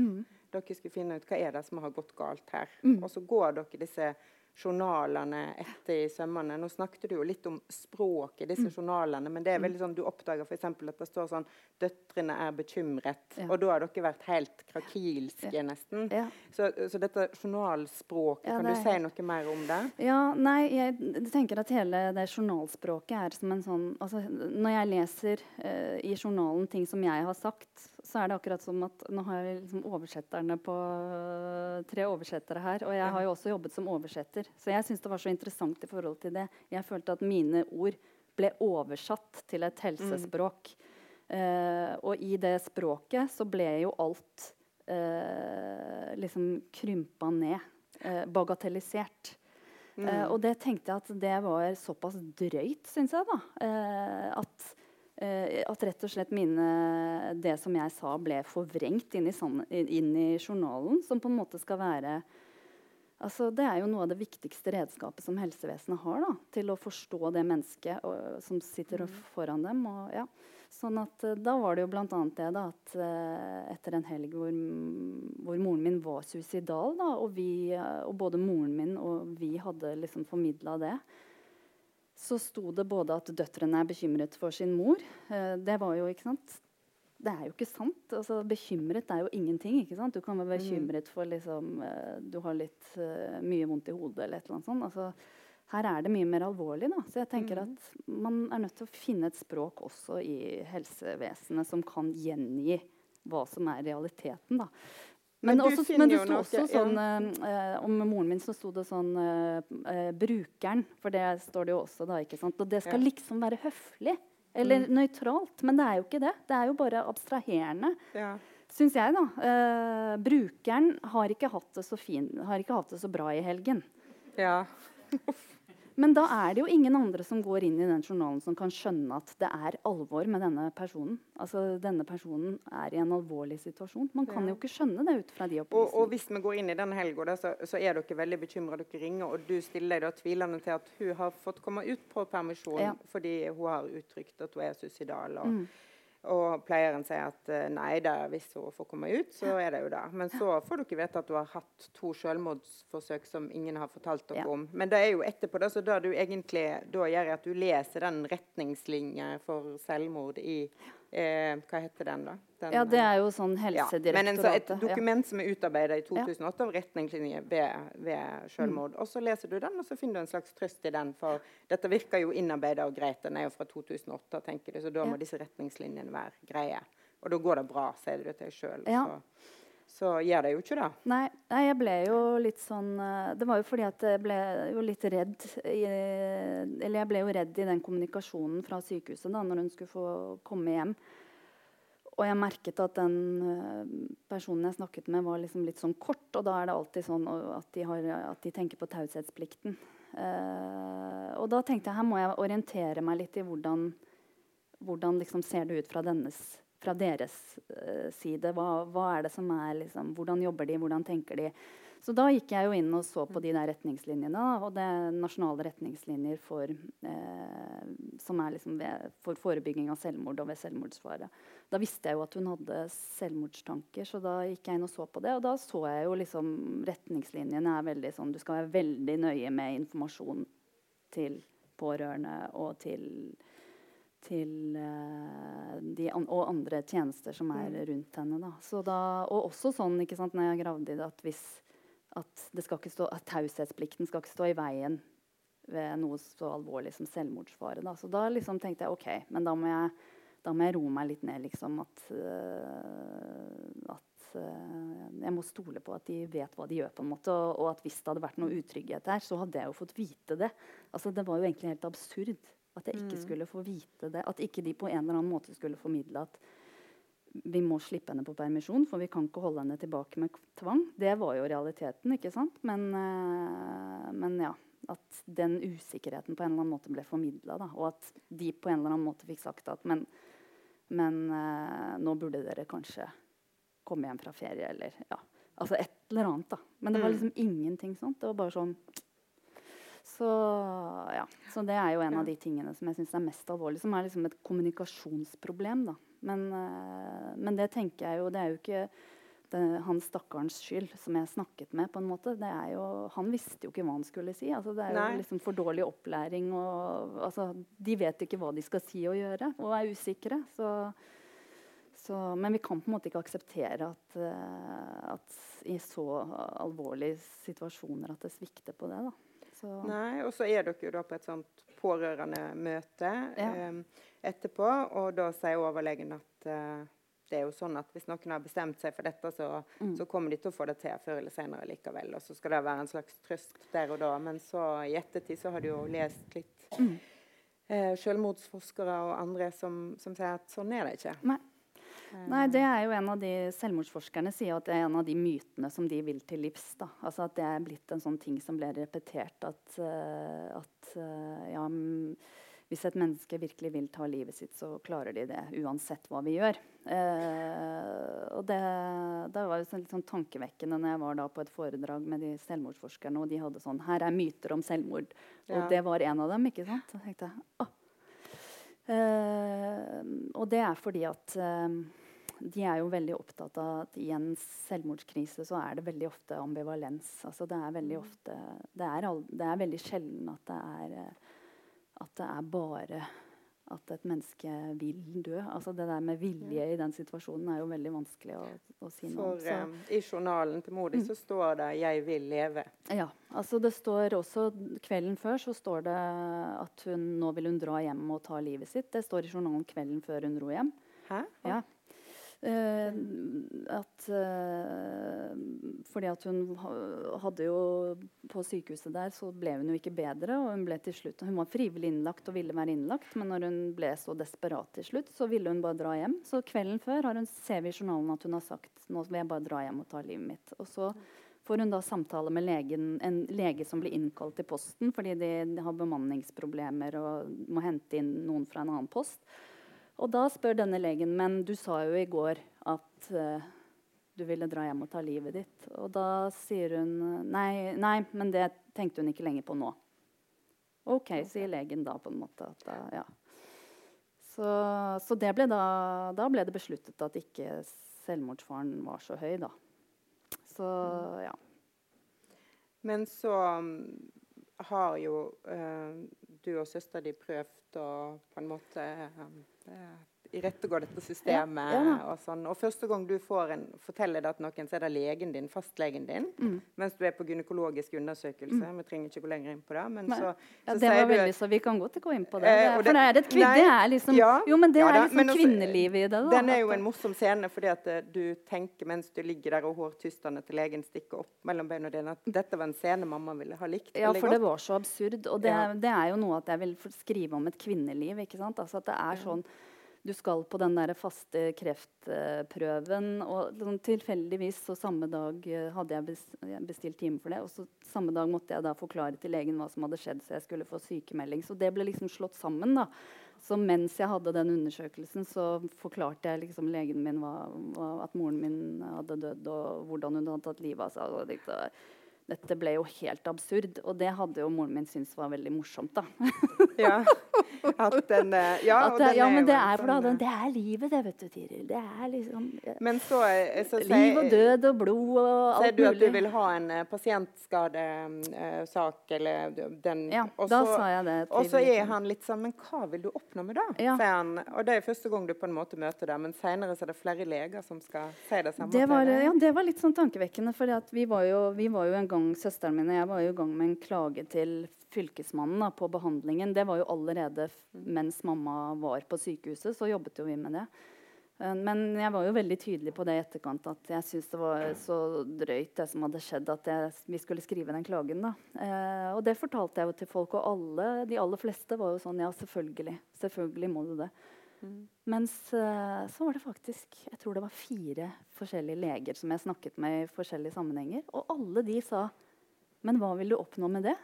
Dere skulle finne ut hva er det som har gått galt her. Og så går dere disse journalene etter i sømmene. Nå snakket du jo litt om språk i disse mm. journalene, men det er veldig sånn, du oppdager f.eks. at det står sånn 'Døtrene er bekymret', ja. og da har dere vært helt krakilske, ja. nesten. Ja. Så, så, dette journalspråket, kan du si noe mer om det? Ja, nei, jeg tenker at hele det journalspråket er som en sånn altså, Når jeg leser uh, i journalen ting som jeg har sagt, så er det akkurat som at Nå har jeg liksom oversetterne på uh, tre oversettere her. Og jeg har jo også jobbet som oversetter. Så jeg syns det var så interessant i forhold til det. Jeg følte at mine ord ble oversatt til et helsespråk. Mm. Uh, og i det språket så ble jo alt uh, liksom krympa ned. bagatellisert. Mm. og det tenkte jeg at det var såpass drøyt, syns jeg, da. at Uh, at rett og slett mine, det som jeg sa, ble forvrengt inn i, inn i, journalen. Som på en måte skal være altså Det er jo noe av det viktigste redskapet som helsevesenet har da, til å forstå det mennesket og, som sitter mm. foran dem. Og, ja. Sånn at uh, Da var det jo bl.a. det da, at uh, etter en helg hvor, hvor, moren min var suicidal, da, og, vi, og både moren min og vi hadde liksom formidla det, så sto det både at døtrene er bekymret for sin mor. Eh, det var jo, ikke sant Det er jo ikke sant. Altså, bekymret er jo ingenting. ikke sant? Du kan være mm. bekymret for liksom, eh, du har litt uh, mye vondt i hodet eller et eller annet sånt. Altså, her er det mye mer alvorlig. Da. Så jeg tenker mm. at man er nødt til å finne et språk også i helsevesenet som kan gjengi hva som er realiteten. Da. Men, men, også, men det sto også sånn uh, Om moren min så sto det sånn uh, uh, 'brukeren'. For det står det jo også da. ikke sant? Og det skal ja. liksom være høflig. Eller mm. nøytralt. Men det er jo ikke det. Det er jo bare abstraherende. Ja. Syns jeg, da. brukeren har ikke, hatt det så fin, har ikke hatt det så bra i helgen. Ja. Men da er det jo ingen andre som går inn i den journalen som kan skjønne at det er alvor med denne personen. Altså Denne personen er i en alvorlig situasjon. Man kan ja. jo ikke skjønne det ut fra de opplysningene. Og, og, hvis vi går inn i den helga, så, så, er dere veldig bekymra. Dere ringer, og du stiller deg da tvilende til at hun har fått komme ut på permisjon ja. fordi hun har uttrykt at hun er suicidal. og mm. Og pleieren sier at eh, nei da, hvis hun får komme ut, så er det jo det. Men så får dere vite at du har hatt to selvmordsforsøk som ingen har fortalt dere ja. om. Men det er jo etterpå, da, så da du egentlig da gjør at du leser den retningslinja for selvmord i Eh, hva heter den, da? Den, ja, Det er jo sånn Helsedirektoratet. Ja, men en, et dokument ja. som er utarbeidet i 2008 av retningslinjer ved, ved selvmord. Mm. Og så leser du den, og så finner du en slags trøst i den. For dette virker jo innarbeidet og greit. Den er jo fra 2008, tenker du, så da må disse retningslinjene være greie. Og da går det bra, sier du til deg sjøl. Så gjør det jo ikke det. Nei, nei, jeg ble jo litt sånn eh, Det var jo fordi at jeg ble jo litt redd i, Eller jeg ble jo redd i den kommunikasjonen fra sykehuset da når hun skulle få komme hjem. Og jeg merket at den eh, personen jeg snakket med, var liksom litt sånn kort. Og da er det alltid sånn at de, har, at de tenker på taushetsplikten. Uh, og da tenkte jeg her må jeg orientere meg litt i hvordan, hvordan liksom ser det ut fra dennes fra deres uh, side. Hva, hva, er det som er liksom, Hvordan jobber de, hvordan tenker de? Så da gikk jeg jo inn og så på de der retningslinjene. Og det er nasjonale retningslinjer for, eh, som er liksom ved, for forebygging av selvmord og ved selvmordsfare. Da visste jeg jo at hun hadde selvmordstanker, så da gikk jeg inn og så på det. Og da så jeg jo liksom retningslinjene er veldig sånn Du skal være veldig nøye med informasjon til pårørende og til til uh, de an og andre tjenester som er mm. rundt henne. Da. Da, og også sånn ikke sant, når jeg gravde i det, at, hvis, at, stå, at taushetsplikten skal ikke stå i veien ved noe så alvorlig som selvmordsfare. Da. Så da liksom tenkte jeg OK, men da må jeg, da må jeg roe meg litt ned. Liksom, at, uh, at uh, jeg må stole på at de vet hva de gjør. på en måte, og, og, at hvis det hadde vært noe utrygghet her, så hadde jeg jo fått vite det. Altså, det var jo egentlig helt absurd. At jeg ikke mm. skulle få vite det. At ikke de på en eller annen måte skulle formidle at vi må slippe henne på permisjon, for vi kan ikke holde henne tilbake med tvang. Det var jo realiteten, ikke sant? Men, uh, men ja. At den usikkerheten på en eller annen måte ble formidla. Og at de på en eller annen måte fikk sagt at Men, men uh, nå burde dere kanskje komme hjem fra ferie, eller ja. Altså et eller annet, da. Men det var mm. liksom ingenting sånt. Det var bare sånn så, ja. så det er jo en av de tingene som jeg syns er mest alvorlig, som er liksom et kommunikasjonsproblem. da. Men, uh, men, det tenker jeg jo Det er jo ikke, det, han stakkarens skyld, som jeg snakket med. på en måte. Det er jo, han visste jo ikke hva han skulle si. Altså, det er Nei. jo liksom for dårlig opplæring. Og, altså, de vet ikke hva de skal si og gjøre, og er usikre. Så, så, men vi kan på en måte ikke akseptere at, eh, at i så alvorlige situasjoner at det svikter på det. da. Så, Nei, og så er dere jo da på et sånt pårørendemøte Ja. eh, etterpå, og da sier overlegen at eh, det er jo sånn at hvis noen har bestemt seg for dette, så, Mm. så kommer de til å få det til før eller senere likevel. Og så skal det være en slags trøst der og da. Men så i ettertid så har du jo lest litt Mm. eh, selvmordsforskere og andre som, som sier at sånn er det ikke. Nei. Nei, det er jo en av de Selvmordsforskerne sier at det er en av de mytene som de vil til livs. da. Altså At det er blitt en sånn ting som ble repetert. At, uh, at uh, ja, mm, hvis et menneske virkelig vil ta livet sitt, så klarer de det uansett hva vi gjør. Eh, og det, det var jo litt sånn tankevekkende når jeg var da på et foredrag med de selvmordsforskerne, og de hadde sånn Her er myter om selvmord. Og Ja. det var en av dem. ikke sant? Så tenkte jeg, ah. Eh, og det er fordi at eh, de er jo veldig opptatt av at i en selvmordskrise så er det veldig ofte ambivalens. Altså det er veldig ofte Det er, all, det er veldig sjelden at det er at det er bare at et menneske vil dø. Altså Det der med vilje i den situasjonen er jo veldig vanskelig å, å si noe om. For Så- eh, i journalen til Modi di så står det 'Jeg vil leve'. Ja, altså det står også Kvelden før så står det at hun nå vil hun dra hjem og ta livet sitt. Det står i journalen kvelden før hun dro hjem. Hæ? Ja. Eh, at eh, Fordi at hun hadde jo På sykehuset der så ble hun jo ikke bedre, og hun ble til slutt Hun var frivillig innlagt og ville være innlagt, men når hun ble så desperat til slutt, så ville hun bare dra hjem. Så kvelden før har hun, ser vi i journalen at hun har sagt nå vil jeg bare dra hjem og ta livet mitt. Og så får hun da samtale med legen, en lege som blir innkalt til posten fordi de har bemanningsproblemer og må hente inn noen fra en annen post. Og da spør denne legen men du sa jo i går at uh, du ville dra hjem og ta livet ditt. Og da sier hun nei, nei, men det tenkte hun ikke lenger på nå. OK, sier legen da på en måte. Da, ja. Så, så det ble da, da ble det besluttet at ikke selvmordsfaren var så høy, da. Så ja. Men så um, har jo eh, du og søstera di prøvd å på en måte uh, irettegå dette systemet. Ja, ja og sånn. Og første gang du får en, forteller det til noen, så er det legen din, fastlegen din. Mm. Mens du er på gynekologisk undersøkelse. Vi trenger ikke gå lenger inn på det. Men Nei. så, Ja, det var du veldig, så Vi kan godt gå inn på det. Eh, det for det- det er et kvinne, det er liksom, ja, jo, men det er liksom men også- kvinnelivet i det. da. Den er jo en morsom scene fordi at eh, du tenker mens du ligger der og hårtystene til legen stikker opp mellom beina dine, at dette var en scene mamma ville ha likt Ja, for for det var så absurd. Og det, det er jo noe at jeg vil skrive om et kvinneliv. ikke sant? Altså at det er sånn Du skal på den der faste kreftprøven, og sånn tilfeldigvis så samme dag eh, hadde jeg bestilt time for det. Og så samme dag måtte jeg da forklare til legen hva som hadde skjedd, så jeg skulle få sykemelding. Så det ble liksom slått sammen, da. Så mens jeg hadde den undersøkelsen, så forklarte jeg liksom legen min hva, hva, at moren min hadde dødd, og hvordan hun hadde tatt livet av seg. Dette ble jo helt absurd, og det hadde jo moren min syntes var veldig morsomt. da. Ja. At den, eh, ja, At den ja, men det er, for da, sånn, eh, det er livet, det, vet du, Tiril. Det er liksom Men så, eh, så Liv og død og blod og Sier alt du at du vil ha en pasientskadesak, eller den Ja, også, da sa jeg det. Og så er han litt sånn Men hva vil du oppnå med det? Ja. sier han. Og det er første gang du på en måte møter det, men senere er det flere leger som skal si det samme. det var, ja, det var litt sånn tankevekkende. For vi, var jo, vi var jo en gang, søsteren min og jeg var jo i gang med en klage til Fylkesmannen da, på behandlingen. Det var jo allerede mens mamma var på sykehuset, så jobbet jo vi med det. Eh, Men jeg var jo veldig tydelig på det i etterkant at jeg syntes det var så drøyt det som hadde skjedd, at jeg, vi skulle skrive den klagen. da. Eh, og det fortalte jeg jo til folk, og alle, de aller fleste var jo sånn ja, selvfølgelig. Selvfølgelig må du det. Mens eh, så var det faktisk jeg tror det var fire forskjellige leger som jeg snakket med i forskjellige sammenhenger. Og alle de sa Men hva vil du oppnå med det?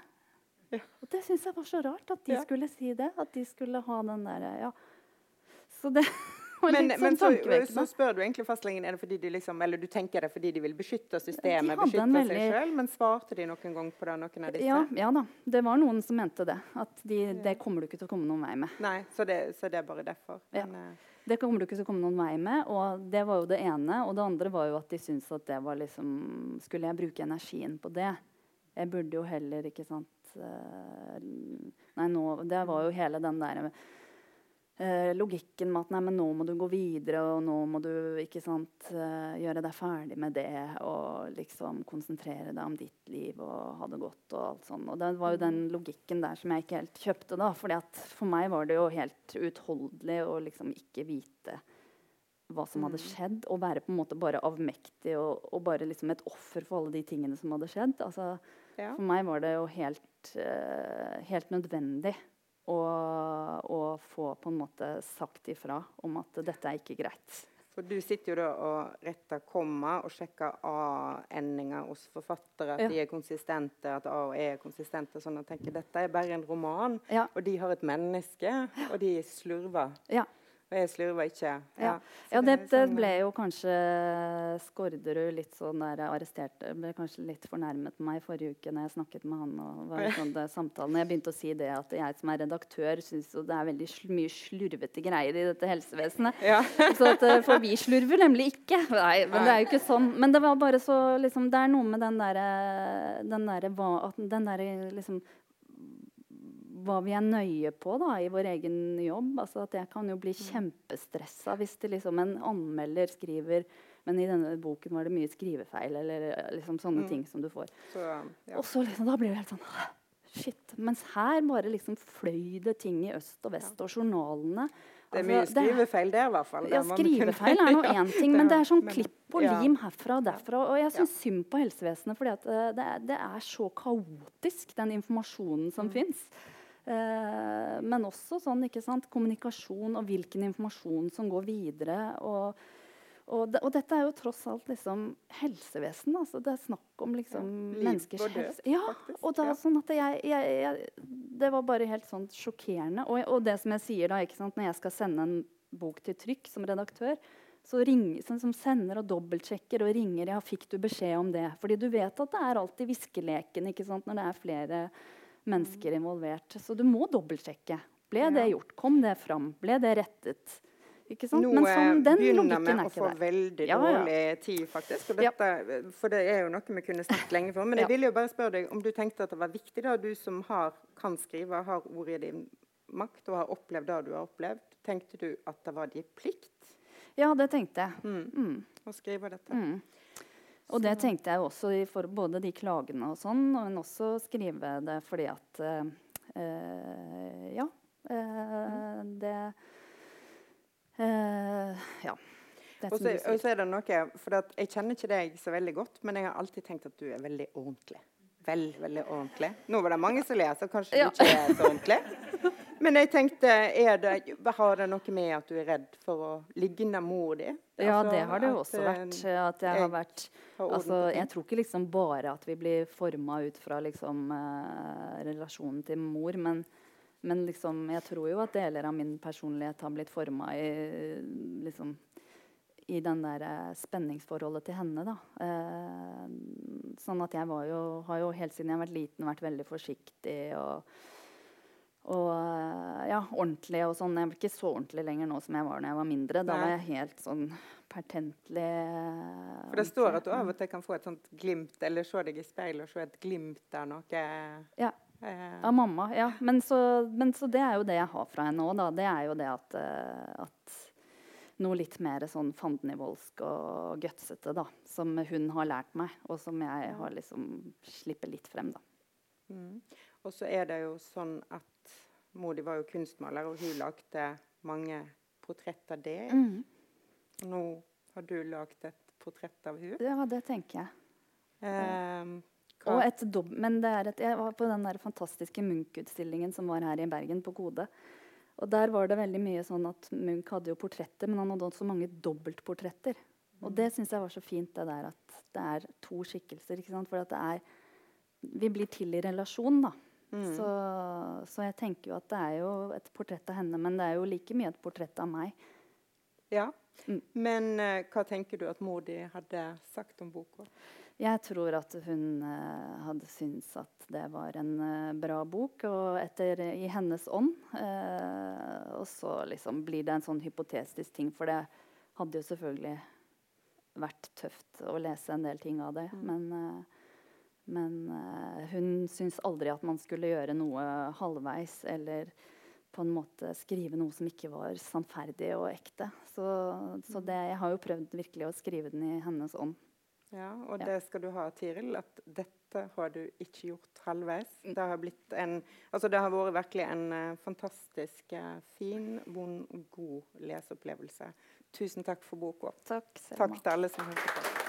Ja. Og det syns jeg var så rart at de Ja. skulle si det. At de skulle ha den derre Ja. Så det Men, sånn men så, så spør du egentlig fastlegen er det fordi de liksom, eller du tenker det fordi de vil beskytte systemet, beskytte veldig... seg sjøl, men svarte de noen gang på det, noen av disse? Ja, ja da. Det var noen som mente det. At de, det kommer du ikke til å komme noen vei med. Nei, så det, så det er bare derfor. Ja. Men, uh... Det kommer du ikke til å komme noen vei med. Og det var jo det ene. Og det andre var jo at de syntes at det var liksom Skulle jeg bruke energien på det? Jeg burde jo heller, ikke sant eh, Nei, nå Det var jo hele den der eh, logikken med at nei, men nå må du gå videre, og nå må du ikke sant, eh, gjøre deg ferdig med det, og liksom konsentrere deg om ditt liv og ha det godt og alt sånt. Og det var jo den logikken der som jeg ikke helt kjøpte, da. fordi at for meg var det jo helt uutholdelig å liksom ikke vite hva som hadde skjedd, og være på en måte bare avmektig og, og bare liksom et offer for alle de tingene som hadde skjedd. Altså, ja. for meg var det jo helt, eh, helt nødvendig å, og, få på en måte sagt ifra om at dette er ikke greit. For du sitter jo da og retter komma og sjekker A-endinger hos forfattere, at Ja. de er konsistente, at A og E er konsistente. sånn at tenker Dette er bare en roman, Ja. og de har et menneske, og de slurver. Ja. Og jeg slurver ikke. Ja, ja det det, ble jo kanskje Skårderud litt sånn der arrestert Ble kanskje litt fornærmet meg i forrige uke når jeg snakket med han. og var sånn det, samtalen. Jeg begynte å si det at jeg som er redaktør syns det er veldig sl mye slurvete greier i dette helsevesenet. Ja. Så at, eh, For vi slurver nemlig ikke. Nei, men det er jo ikke sånn. Men det var bare så liksom, Det er noe med den derre den der, Den der, liksom hva vi er nøye på da, i vår egen jobb. Altså at Jeg kan jo bli kjempestressa hvis det liksom en anmelder skriver Men i denne boken var det mye skrivefeil, eller eh, liksom sånne Mm. ting som du får. Så, ja. Og så liksom, da blir det helt sånn Shit. Mens her bare liksom fløy det ting i øst og vest, og journalene Det er altså, mye skrivefeil der, i hvert fall. ja, skrivefeil er nå én ting, men det er sånn klipp og ja. lim herfra og derfra. Og jeg Ja. syns synd på helsevesenet, for eh, det, det er så kaotisk, den informasjonen som Mm. fins. Eh, men også sånn, ikke sant, kommunikasjon og hvilken informasjon som går videre. Og, og, de, og dette er jo tross alt liksom helsevesen. Altså, det er snakk om liksom Ja, menneskers død, helse. Ja, faktisk. og da Ja. sånn at jeg, jeg, jeg Det var bare helt sånn sjokkerende. Og, og det som jeg sier da, ikke sant, når jeg skal sende en bok til trykk som redaktør, så ring, sånn som sender og dobbeltsjekker og ringer. Ja, fikk du beskjed om det? Fordi du vet at det er alltid viskeleken når det er flere mennesker involvert. Så du må dobbeltsjekke. Ble det gjort? Kom det fram? Ble det rettet? Ikke sant? Nå sånn, eh, den begynner vi å få der. veldig Ja, ja. dårlig tid, faktisk. Dette, For det er jo noe vi kunne snakket lenge for. Men jeg Ja. ville jo bare spørre deg om du tenkte at det var viktig, da, du som har, kan skrive, har ordet i din makt og har opplevd det du har opplevd. Tenkte du at det var din plikt Ja, det tenkte jeg. mm. Mm. å skrive dette? Mm. Og det tenkte jeg også for både de klagene og sånn, men også skrive det fordi at eh, Ja. eh, det eh, Ja. Og så, er det noe, for at Jeg kjenner ikke deg så veldig godt, men jeg har alltid tenkt at du er veldig ordentlig. Veldig, veldig ordentlig. Nå var det mange som ler, så kanskje Ja. du ikke er så ordentlig. Men jeg tenkte, det, har det noe med at du er redd for å ligne mor di? Ja, Altså, det har det jo også eh, vært. At jeg har vært Altså, jeg tror ikke liksom bare at vi blir forma ut fra liksom eh, relasjonen til mor, men, men liksom Jeg tror jo at deler av min personlighet har blitt forma i liksom i den der eh, spenningsforholdet til henne, da. Eh, sånn at jeg var jo, har jo helt siden jeg har vært liten vært veldig forsiktig og og eh, ja, ordentlig og sånn. Jeg blir ikke så ordentlig lenger nå som jeg var da jeg var mindre. Da var jeg helt sånn pertentlig eh, For det står at du av og til kan få et sånt glimt, eller se deg i speilet og se et glimt av noe Ja. eh, Av mamma, ja. Men så, men så det er jo det jeg har fra henne òg, da. Det er jo det at, at noe litt mer sånn fandenivoldsk og gutsete, da. Som hun har lært meg, og som jeg har liksom slipper litt frem, da. Mm. Og så er det jo sånn at Modi var jo kunstmaler, og hun lagde mange portrett av det. Mm. Nå har du lagd et portrett av hun. Ja, det tenker jeg. Eh, Og et dob men det er et, jeg var på den der fantastiske Munch-utstillingen som var her i Bergen, på Kode. Og der var det veldig mye sånn at Munch hadde jo portretter, men han hadde også mange dobbeltportretter. Og det syns jeg var så fint, det der at det er to skikkelser. ikke sant? For at det er Vi blir til i relasjon, da. Mm. Så, så jeg tenker jo at det er jo et portrett av henne, men det er jo like mye et portrett av meg. Ja. Mm. Men uh, hva tenker du at mor di hadde sagt om boka? Jeg tror at hun uh, hadde syntes at det var en uh, bra bok, og etter i hennes ånd. Og så liksom blir det en sånn hypotetisk ting, for det hadde jo selvfølgelig vært tøft å lese en del ting av det. Mm. Men, men eh, hun syns aldri at man skulle gjøre noe halvveis eller på en måte skrive noe som ikke var sannferdig og ekte. Så, så det, jeg har jo prøvd virkelig å skrive den i hennes ånd. Ja, og Ja. det skal du ha, Tiril, at dette har du ikke gjort halvveis. Mm. Det har, en, altså det har vært virkelig en eh, fantastisk eh, fin, vond, god leseopplevelse. Tusen takk for boka. Takk. Takk til alle som hørte på.